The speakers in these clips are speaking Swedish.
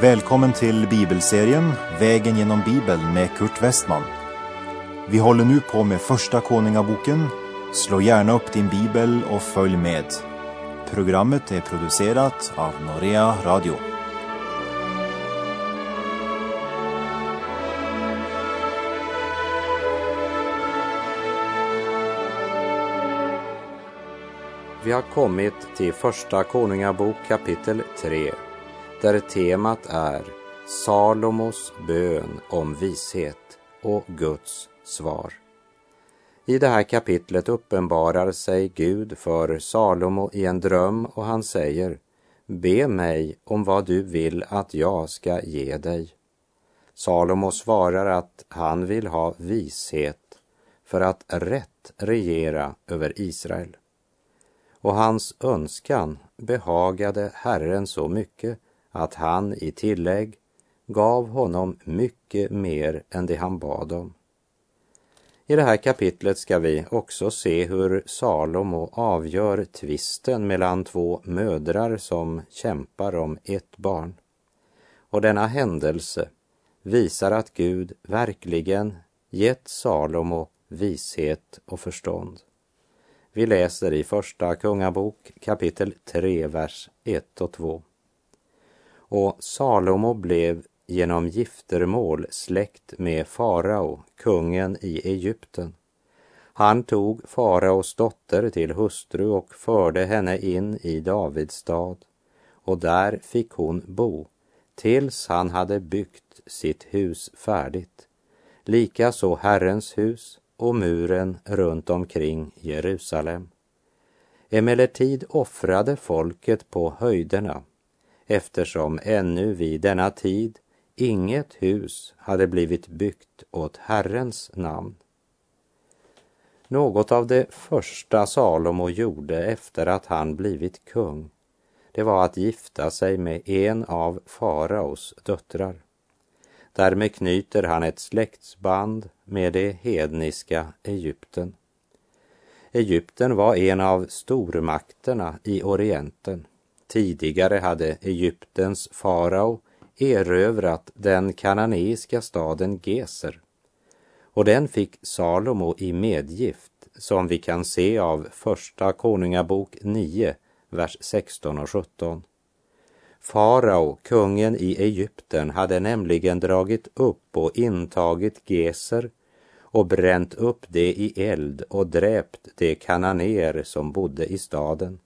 Välkommen till bibelserien Vägen genom Bibeln med Kurt Westman. Vi håller nu på med Första Konungaboken. Slå gärna upp din bibel och följ med. Programmet är producerat av Norea Radio. Vi har kommit till Första Konungabok kapitel 3 där temat är Salomos bön om vishet och Guds svar. I det här kapitlet uppenbarar sig Gud för Salomo i en dröm och han säger Be mig om vad du vill att jag ska ge dig. Salomo svarar att han vill ha vishet för att rätt regera över Israel. Och hans önskan behagade Herren så mycket att han i tillägg gav honom mycket mer än det han bad om. I det här kapitlet ska vi också se hur Salomo avgör tvisten mellan två mödrar som kämpar om ett barn. Och denna händelse visar att Gud verkligen gett Salomo vishet och förstånd. Vi läser i Första Kungabok kapitel 3, vers 1 och 2. Och Salomo blev genom giftermål släkt med farao, kungen i Egypten. Han tog faraos dotter till hustru och förde henne in i Davids stad och där fick hon bo tills han hade byggt sitt hus färdigt. Likaså Herrens hus och muren runt omkring Jerusalem. Emellertid offrade folket på höjderna eftersom ännu vid denna tid inget hus hade blivit byggt åt Herrens namn. Något av det första Salomo gjorde efter att han blivit kung, det var att gifta sig med en av faraos döttrar. Därmed knyter han ett släktsband med det hedniska Egypten. Egypten var en av stormakterna i Orienten. Tidigare hade Egyptens farao erövrat den kananeiska staden Geser och den fick Salomo i medgift som vi kan se av Första Konungabok 9, vers 16 och 17. Farao, kungen i Egypten, hade nämligen dragit upp och intagit Geser och bränt upp det i eld och dräpt de kananéer som bodde i staden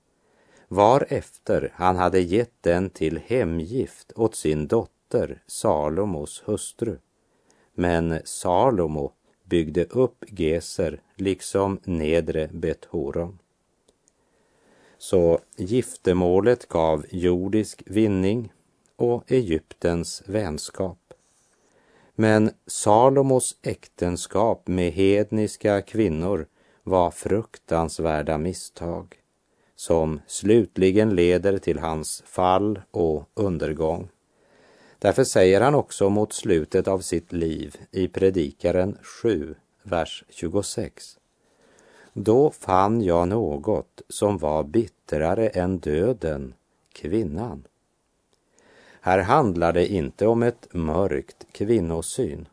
varefter han hade gett den till hemgift åt sin dotter Salomos hustru. Men Salomo byggde upp Geser liksom nedre Bethoron. Så giftermålet gav jordisk vinning och Egyptens vänskap. Men Salomos äktenskap med hedniska kvinnor var fruktansvärda misstag som slutligen leder till hans fall och undergång. Därför säger han också mot slutet av sitt liv i Predikaren 7, vers 26. Då fann jag något som var bittrare än döden, kvinnan. Här handlar det inte om ett mörkt kvinnosyn.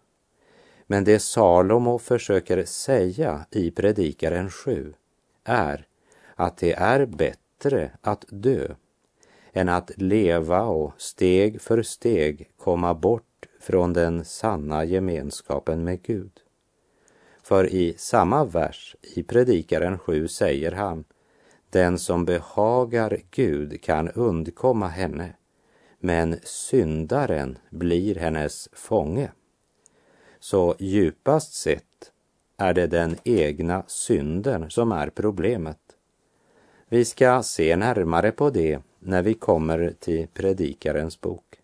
Men det Salomo försöker säga i Predikaren 7 är att det är bättre att dö än att leva och steg för steg komma bort från den sanna gemenskapen med Gud. För i samma vers i Predikaren 7 säger han den som behagar Gud kan undkomma henne, men syndaren blir hennes fånge. Så djupast sett är det den egna synden som är problemet vi ska se närmare på det när vi kommer till Predikarens bok.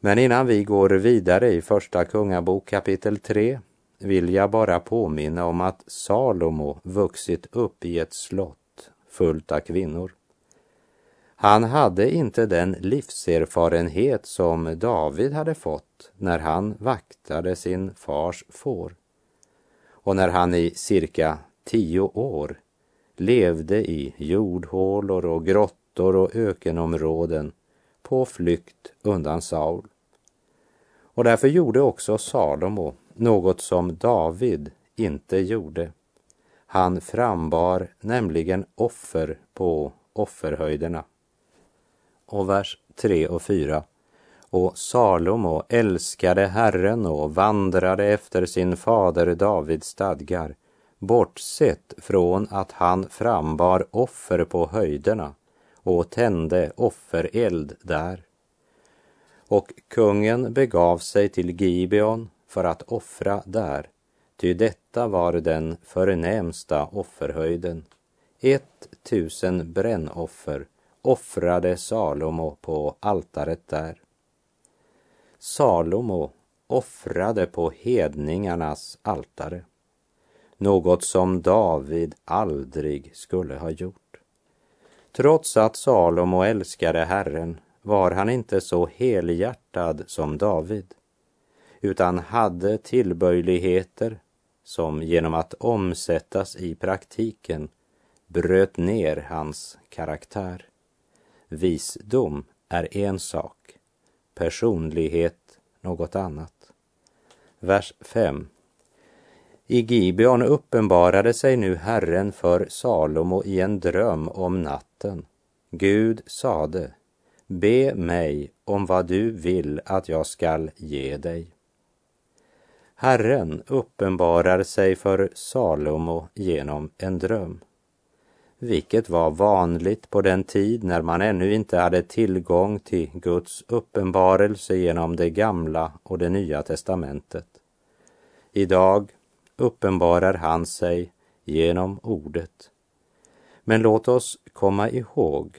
Men innan vi går vidare i Första Kungabok kapitel 3 vill jag bara påminna om att Salomo vuxit upp i ett slott fullt av kvinnor. Han hade inte den livserfarenhet som David hade fått när han vaktade sin fars får. Och när han i cirka tio år levde i jordhålor och grottor och ökenområden på flykt undan Saul. Och därför gjorde också Salomo något som David inte gjorde. Han frambar nämligen offer på offerhöjderna. Och vers 3 och 4. Och Salomo älskade Herren och vandrade efter sin fader Davids stadgar, bortsett från att han frambar offer på höjderna och tände offereld där. Och kungen begav sig till Gibeon för att offra där, ty detta var den förnämsta offerhöjden. Ett tusen brännoffer offrade Salomo på altaret där. Salomo offrade på hedningarnas altare, något som David aldrig skulle ha gjort. Trots att Salomo älskade Herren var han inte så helhjärtad som David, utan hade tillböjligheter som genom att omsättas i praktiken bröt ner hans karaktär. Visdom är en sak, personlighet något annat. Vers 5. I Gibeon uppenbarade sig nu Herren för Salomo i en dröm om natten. Gud sade, be mig om vad du vill att jag skall ge dig. Herren uppenbarar sig för Salomo genom en dröm vilket var vanligt på den tid när man ännu inte hade tillgång till Guds uppenbarelse genom det gamla och det nya testamentet. Idag uppenbarar han sig genom ordet. Men låt oss komma ihåg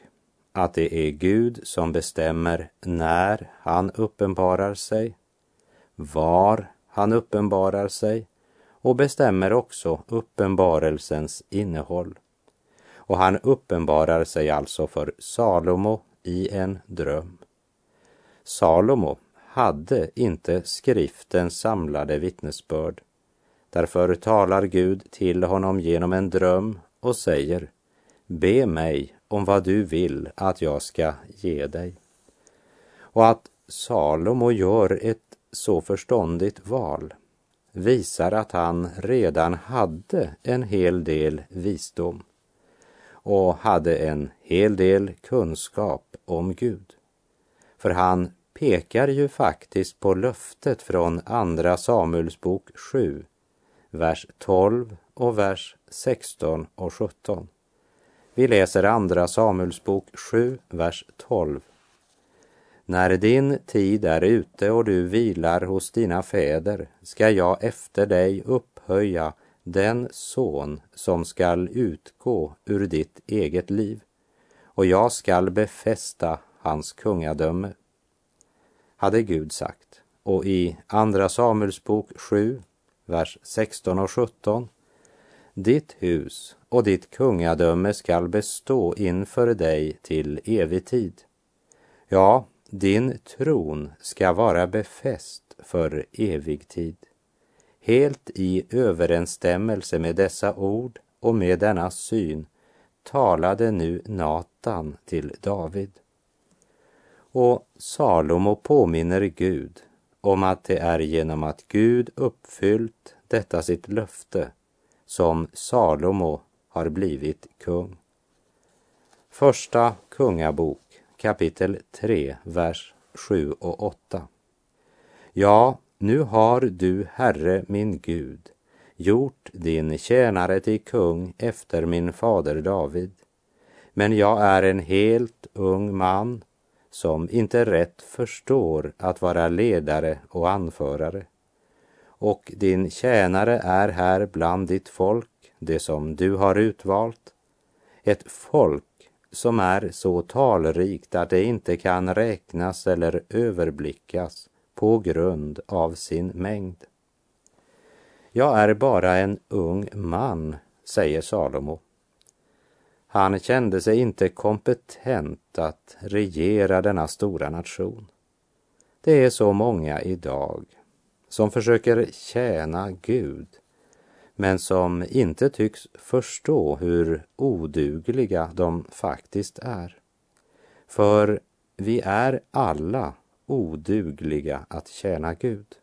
att det är Gud som bestämmer när han uppenbarar sig, var han uppenbarar sig och bestämmer också uppenbarelsens innehåll och han uppenbarar sig alltså för Salomo i en dröm. Salomo hade inte skriftens samlade vittnesbörd. Därför talar Gud till honom genom en dröm och säger Be mig om vad du vill att jag ska ge dig. Och att Salomo gör ett så förståndigt val visar att han redan hade en hel del visdom och hade en hel del kunskap om Gud. För han pekar ju faktiskt på löftet från Andra Samuelsbok 7, vers 12 och vers 16 och 17. Vi läser Andra Samuelsbok 7, vers 12. När din tid är ute och du vilar hos dina fäder ska jag efter dig upphöja den son som skall utgå ur ditt eget liv och jag skall befästa hans kungadöme, hade Gud sagt. Och i Andra Samuelsbok 7, vers 16 och 17. Ditt hus och ditt kungadöme skall bestå inför dig till evig tid. Ja, din tron ska vara befäst för evig tid. Helt i överensstämmelse med dessa ord och med denna syn talade nu Natan till David. Och Salomo påminner Gud om att det är genom att Gud uppfyllt detta sitt löfte som Salomo har blivit kung. Första Kungabok kapitel 3, vers 7 och 8. Ja, nu har du, Herre min Gud, gjort din tjänare till kung efter min fader David. Men jag är en helt ung man som inte rätt förstår att vara ledare och anförare. Och din tjänare är här bland ditt folk, det som du har utvalt. Ett folk som är så talrikt att det inte kan räknas eller överblickas på grund av sin mängd. Jag är bara en ung man, säger Salomo. Han kände sig inte kompetent att regera denna stora nation. Det är så många idag som försöker tjäna Gud men som inte tycks förstå hur odugliga de faktiskt är. För vi är alla odugliga att tjäna Gud.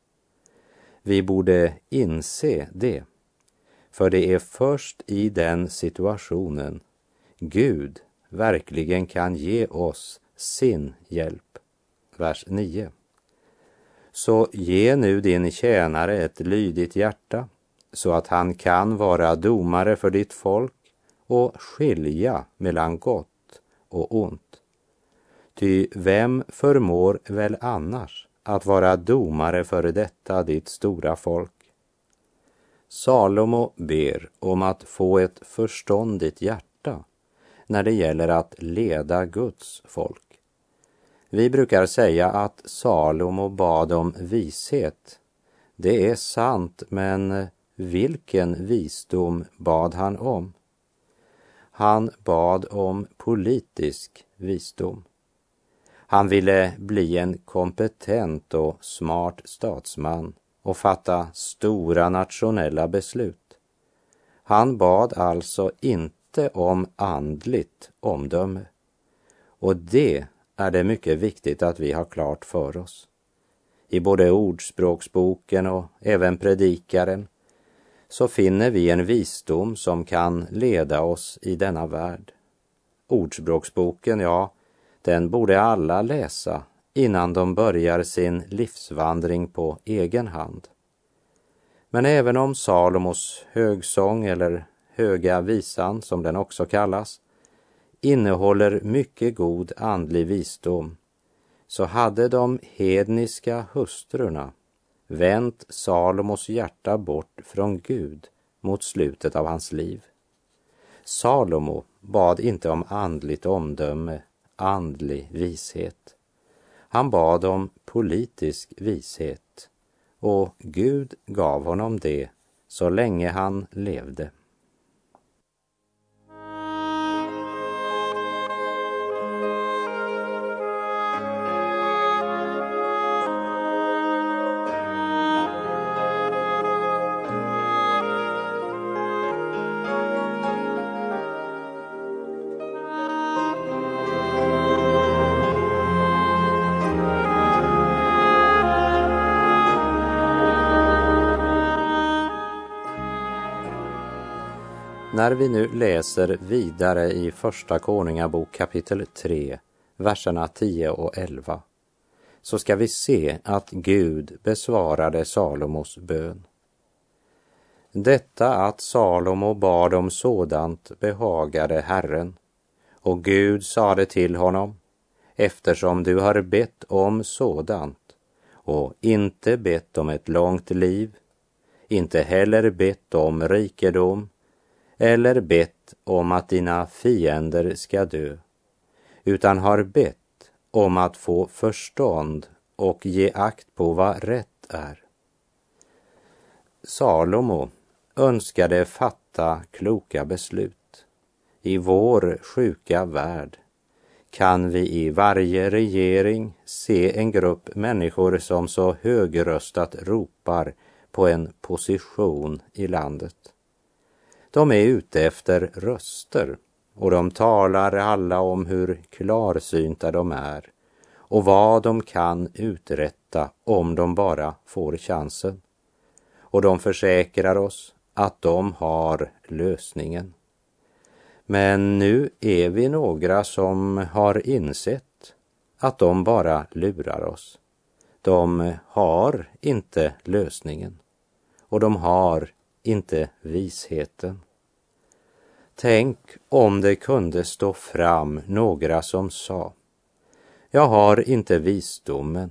Vi borde inse det, för det är först i den situationen Gud verkligen kan ge oss sin hjälp. Vers 9. Så ge nu din tjänare ett lydigt hjärta så att han kan vara domare för ditt folk och skilja mellan gott och ont. Ty vem förmår väl annars att vara domare för detta ditt stora folk? Salomo ber om att få ett förståndigt hjärta när det gäller att leda Guds folk. Vi brukar säga att Salomo bad om vishet. Det är sant, men vilken visdom bad han om? Han bad om politisk visdom. Han ville bli en kompetent och smart statsman och fatta stora nationella beslut. Han bad alltså inte om andligt omdöme. Och det är det mycket viktigt att vi har klart för oss. I både Ordspråksboken och även Predikaren så finner vi en visdom som kan leda oss i denna värld. Ordspråksboken, ja, den borde alla läsa innan de börjar sin livsvandring på egen hand. Men även om Salomos högsång, eller Höga visan som den också kallas, innehåller mycket god andlig visdom, så hade de hedniska hustrurna vänt Salomos hjärta bort från Gud mot slutet av hans liv. Salomo bad inte om andligt omdöme, andlig vishet. Han bad om politisk vishet och Gud gav honom det så länge han levde. När vi nu läser vidare i Första Konungabok kapitel 3, verserna 10 och 11, så ska vi se att Gud besvarade Salomos bön. Detta att Salomo bad om sådant behagade Herren, och Gud sade till honom, eftersom du har bett om sådant och inte bett om ett långt liv, inte heller bett om rikedom, eller bett om att dina fiender ska dö, utan har bett om att få förstånd och ge akt på vad rätt är. Salomo önskade fatta kloka beslut. I vår sjuka värld kan vi i varje regering se en grupp människor som så högröstat ropar på en position i landet. De är ute efter röster och de talar alla om hur klarsynta de är och vad de kan uträtta om de bara får chansen. Och de försäkrar oss att de har lösningen. Men nu är vi några som har insett att de bara lurar oss. De har inte lösningen och de har inte visheten. Tänk om det kunde stå fram några som sa, jag har inte visdomen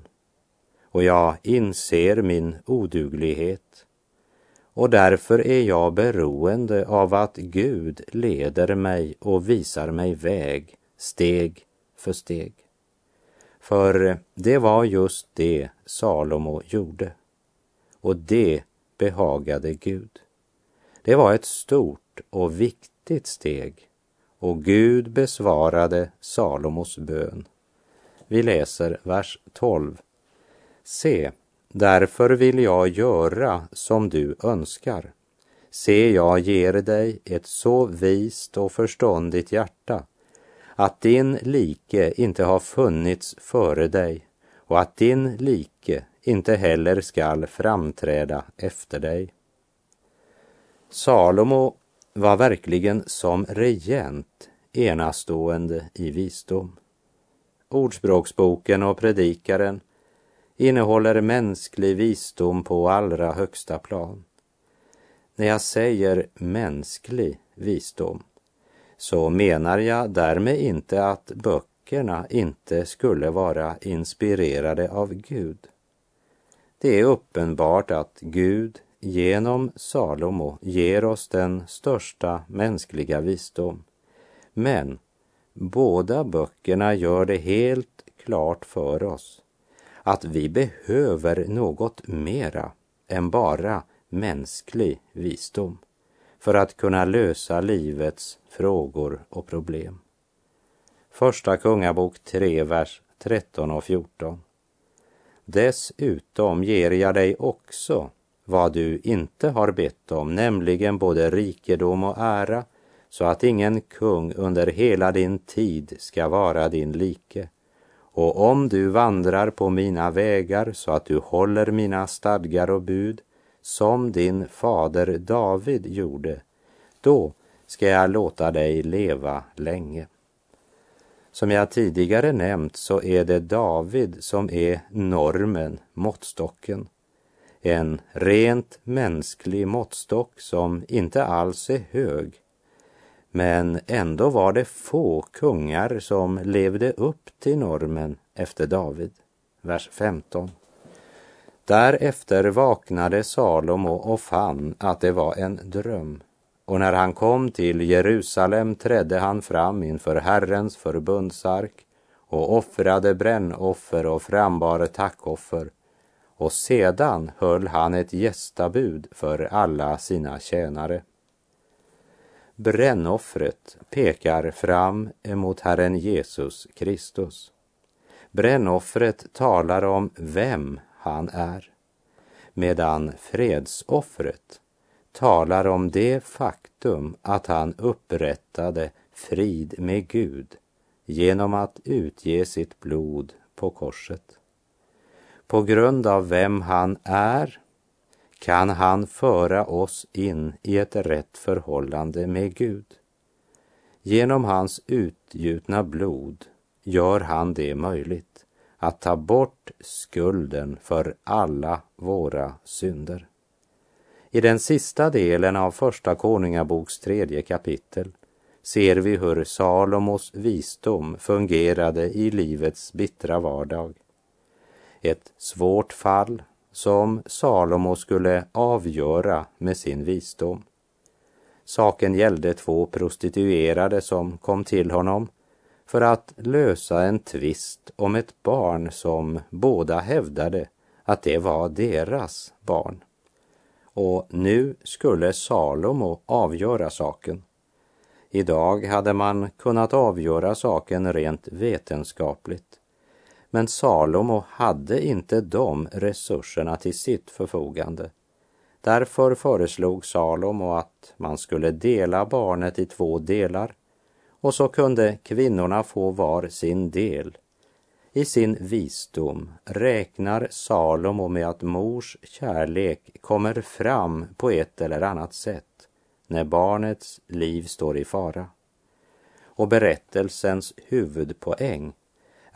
och jag inser min oduglighet och därför är jag beroende av att Gud leder mig och visar mig väg steg för steg. För det var just det Salomo gjorde och det behagade Gud. Det var ett stort och viktigt steg och Gud besvarade Salomos bön. Vi läser vers 12. Se, därför vill jag göra som du önskar. Se, jag ger dig ett så vist och förståndigt hjärta att din like inte har funnits före dig och att din like inte heller skall framträda efter dig. Salomo var verkligen som regent enastående i visdom. Ordspråksboken och Predikaren innehåller mänsklig visdom på allra högsta plan. När jag säger mänsklig visdom så menar jag därmed inte att böckerna inte skulle vara inspirerade av Gud. Det är uppenbart att Gud genom Salomo ger oss den största mänskliga visdom. Men båda böckerna gör det helt klart för oss att vi behöver något mera än bara mänsklig visdom för att kunna lösa livets frågor och problem. Första Kungabok 3, vers 13 och 14. Dessutom ger jag dig också vad du inte har bett om, nämligen både rikedom och ära, så att ingen kung under hela din tid ska vara din like. Och om du vandrar på mina vägar så att du håller mina stadgar och bud, som din fader David gjorde, då ska jag låta dig leva länge. Som jag tidigare nämnt så är det David som är normen, måttstocken. En rent mänsklig måttstock som inte alls är hög. Men ändå var det få kungar som levde upp till normen efter David. Vers 15. Därefter vaknade Salomo och fann att det var en dröm. Och när han kom till Jerusalem trädde han fram inför Herrens förbundsark och offrade brännoffer och frambar tackoffer. Och sedan höll han ett gästabud för alla sina tjänare. Brännoffret pekar fram emot Herren Jesus Kristus. Brännoffret talar om vem han är, medan fredsoffret talar om det faktum att han upprättade frid med Gud genom att utge sitt blod på korset. På grund av vem han är kan han föra oss in i ett rätt förhållande med Gud. Genom hans utgjutna blod gör han det möjligt att ta bort skulden för alla våra synder. I den sista delen av Första Konungaboks tredje kapitel ser vi hur Salomos visdom fungerade i livets bittra vardag. Ett svårt fall som Salomo skulle avgöra med sin visdom. Saken gällde två prostituerade som kom till honom för att lösa en tvist om ett barn som båda hävdade att det var deras barn. Och nu skulle Salomo avgöra saken. Idag hade man kunnat avgöra saken rent vetenskapligt. Men Salomo hade inte de resurserna till sitt förfogande. Därför föreslog Salomo att man skulle dela barnet i två delar och så kunde kvinnorna få var sin del. I sin visdom räknar Salomo med att mors kärlek kommer fram på ett eller annat sätt när barnets liv står i fara. Och berättelsens huvudpoäng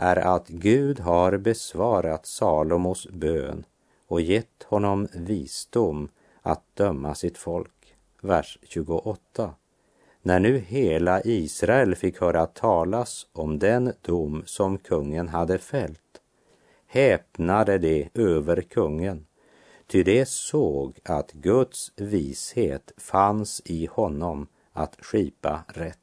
är att Gud har besvarat Salomos bön och gett honom visdom att döma sitt folk. Vers 28. När nu hela Israel fick höra talas om den dom som kungen hade fällt häpnade de över kungen, ty de såg att Guds vishet fanns i honom att skipa rätt.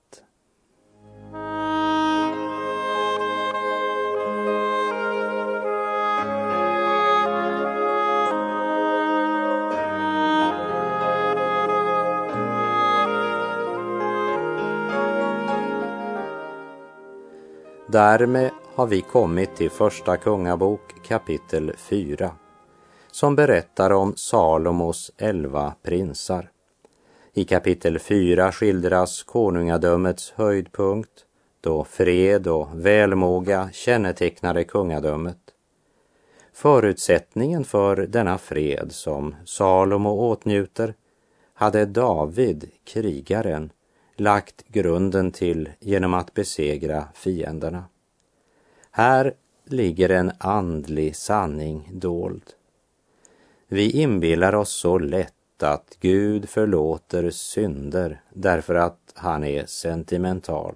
Därmed har vi kommit till Första Kungabok kapitel 4 som berättar om Salomos elva prinsar. I kapitel 4 skildras konungadömets höjdpunkt då fred och välmåga kännetecknade kungadömet. Förutsättningen för denna fred som Salomo åtnjuter hade David, krigaren, lagt grunden till genom att besegra fienderna. Här ligger en andlig sanning dold. Vi inbillar oss så lätt att Gud förlåter synder därför att han är sentimental.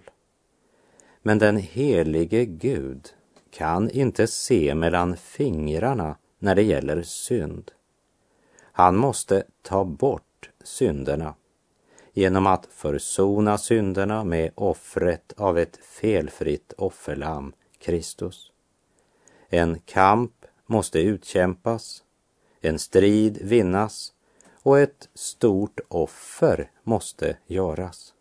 Men den helige Gud kan inte se mellan fingrarna när det gäller synd. Han måste ta bort synderna genom att försona synderna med offret av ett felfritt offerlamm, Kristus. En kamp måste utkämpas, en strid vinnas och ett stort offer måste göras.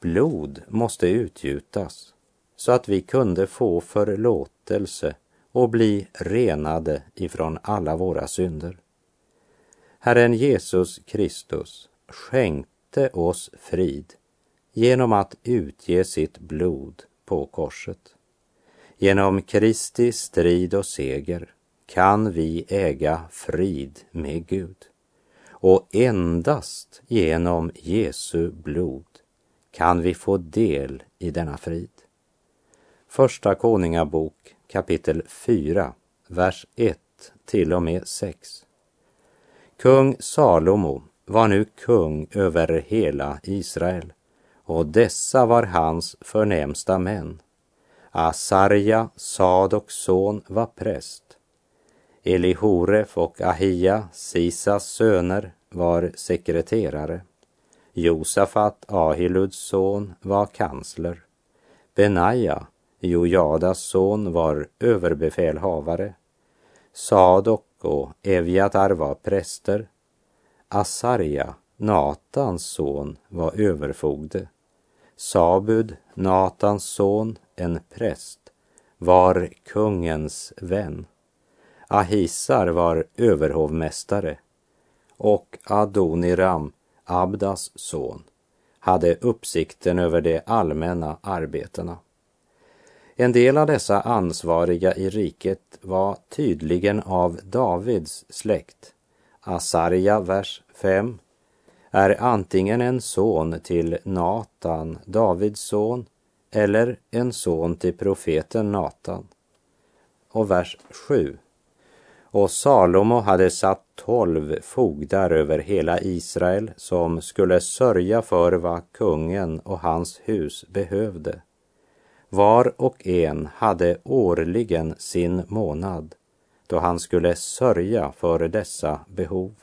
Blod måste utgjutas så att vi kunde få förlåtelse och bli renade ifrån alla våra synder. Herren Jesus Kristus skänk skänkte oss frid genom att utge sitt blod på korset. Genom Kristi strid och seger kan vi äga frid med Gud. Och endast genom Jesu blod kan vi få del i denna frid. Första Konungabok kapitel 4, vers 1 till och med 6. Kung Salomo var nu kung över hela Israel och dessa var hans förnämsta män. Asarja, Sadoks son, var präst. Elihoref och Ahia, Sisas söner, var sekreterare. Josafat, Ahiluds son, var kansler. Benaja, Jojadas son, var överbefälhavare. Sadok och Evjatar var präster. Asarja, Natans son, var överfogde. Sabud, Natans son, en präst, var kungens vän. Ahisar var överhovmästare och Adoniram, Abdas son, hade uppsikten över de allmänna arbetena. En del av dessa ansvariga i riket var tydligen av Davids släkt. Asarja, vers 5, är antingen en son till Natan, Davids son, eller en son till profeten Natan. Och vers 7. Och Salomo hade satt tolv fogdar över hela Israel som skulle sörja för vad kungen och hans hus behövde. Var och en hade årligen sin månad då han skulle sörja för dessa behov.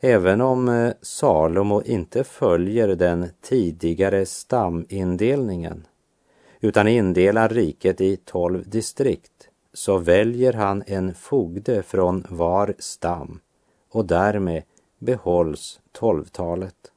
Även om eh, Salomo inte följer den tidigare stamindelningen utan indelar riket i tolv distrikt så väljer han en fogde från var stam och därmed behålls tolvtalet.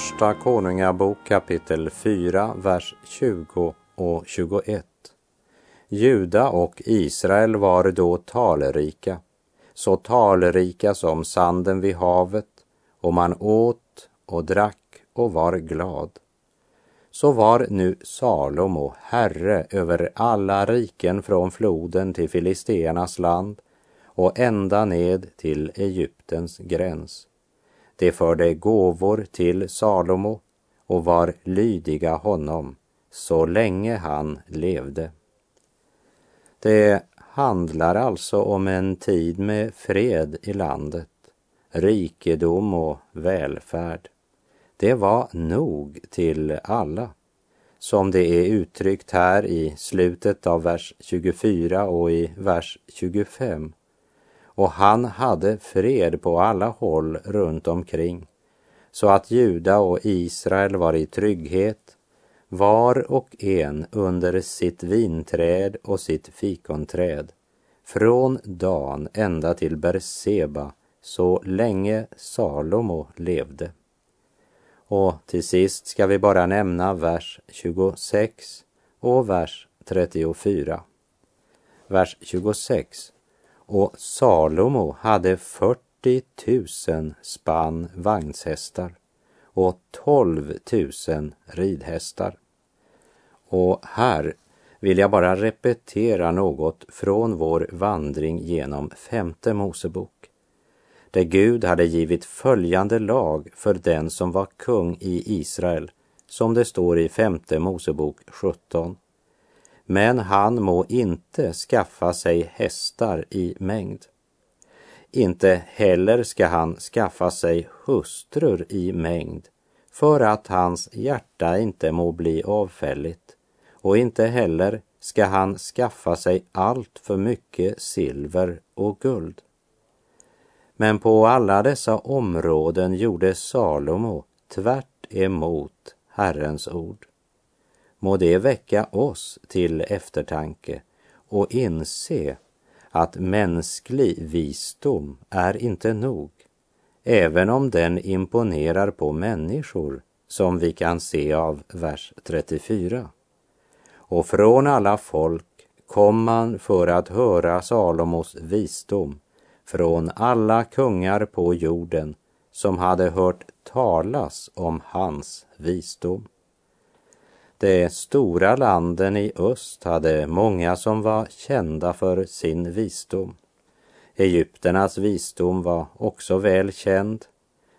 Första Konungabok kapitel 4, vers 20 och 21. Juda och Israel var då talrika, så talrika som sanden vid havet, och man åt och drack och var glad. Så var nu Salomo herre över alla riken från floden till Filisteernas land och ända ned till Egyptens gräns. De förde gåvor till Salomo och var lydiga honom så länge han levde. Det handlar alltså om en tid med fred i landet, rikedom och välfärd. Det var nog till alla, som det är uttryckt här i slutet av vers 24 och i vers 25 och han hade fred på alla håll runt omkring så att Juda och Israel var i trygghet var och en under sitt vinträd och sitt fikonträd, från Dan ända till Berseba, så länge Salomo levde. Och till sist ska vi bara nämna vers 26 och vers 34. Vers 26. Och Salomo hade 40 000 spann vagnshästar och 12 000 ridhästar. Och här vill jag bara repetera något från vår vandring genom femte Mosebok där Gud hade givit följande lag för den som var kung i Israel, som det står i femte Mosebok 17. Men han må inte skaffa sig hästar i mängd. Inte heller ska han skaffa sig hustrur i mängd för att hans hjärta inte må bli avfälligt och inte heller ska han skaffa sig allt för mycket silver och guld. Men på alla dessa områden gjorde Salomo tvärt emot Herrens ord. Må det väcka oss till eftertanke och inse att mänsklig visdom är inte nog, även om den imponerar på människor, som vi kan se av vers 34. Och från alla folk kom man för att höra Salomos visdom från alla kungar på jorden som hade hört talas om hans visdom. De stora landen i öst hade många som var kända för sin visdom. Egypternas visdom var också väl känd,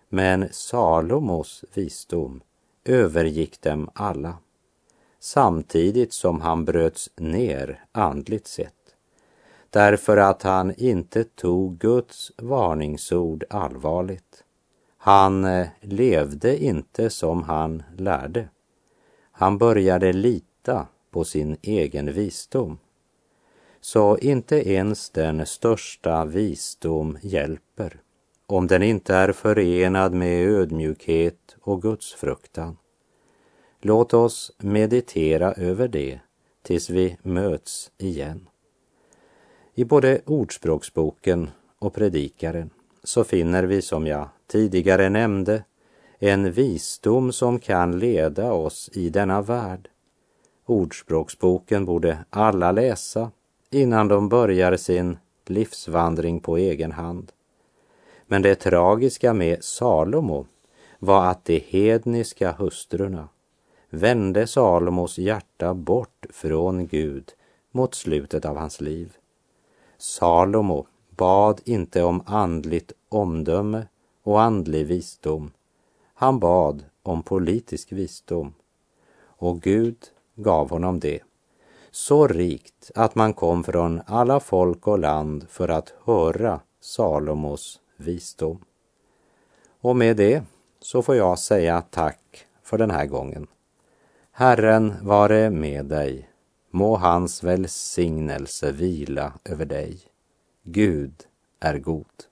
men Salomos visdom övergick dem alla, samtidigt som han bröts ner andligt sett därför att han inte tog Guds varningsord allvarligt. Han eh, levde inte som han lärde. Han började lita på sin egen visdom. Så inte ens den största visdom hjälper om den inte är förenad med ödmjukhet och gudsfruktan. Låt oss meditera över det tills vi möts igen. I både Ordspråksboken och Predikaren så finner vi, som jag tidigare nämnde, en visdom som kan leda oss i denna värld. Ordspråksboken borde alla läsa innan de börjar sin livsvandring på egen hand. Men det tragiska med Salomo var att de hedniska hustrurna vände Salomos hjärta bort från Gud mot slutet av hans liv. Salomo bad inte om andligt omdöme och andlig visdom. Han bad om politisk visdom. Och Gud gav honom det. Så rikt att man kom från alla folk och land för att höra Salomos visdom. Och med det så får jag säga tack för den här gången. Herren vare med dig Må hans välsignelse vila över dig. Gud är god.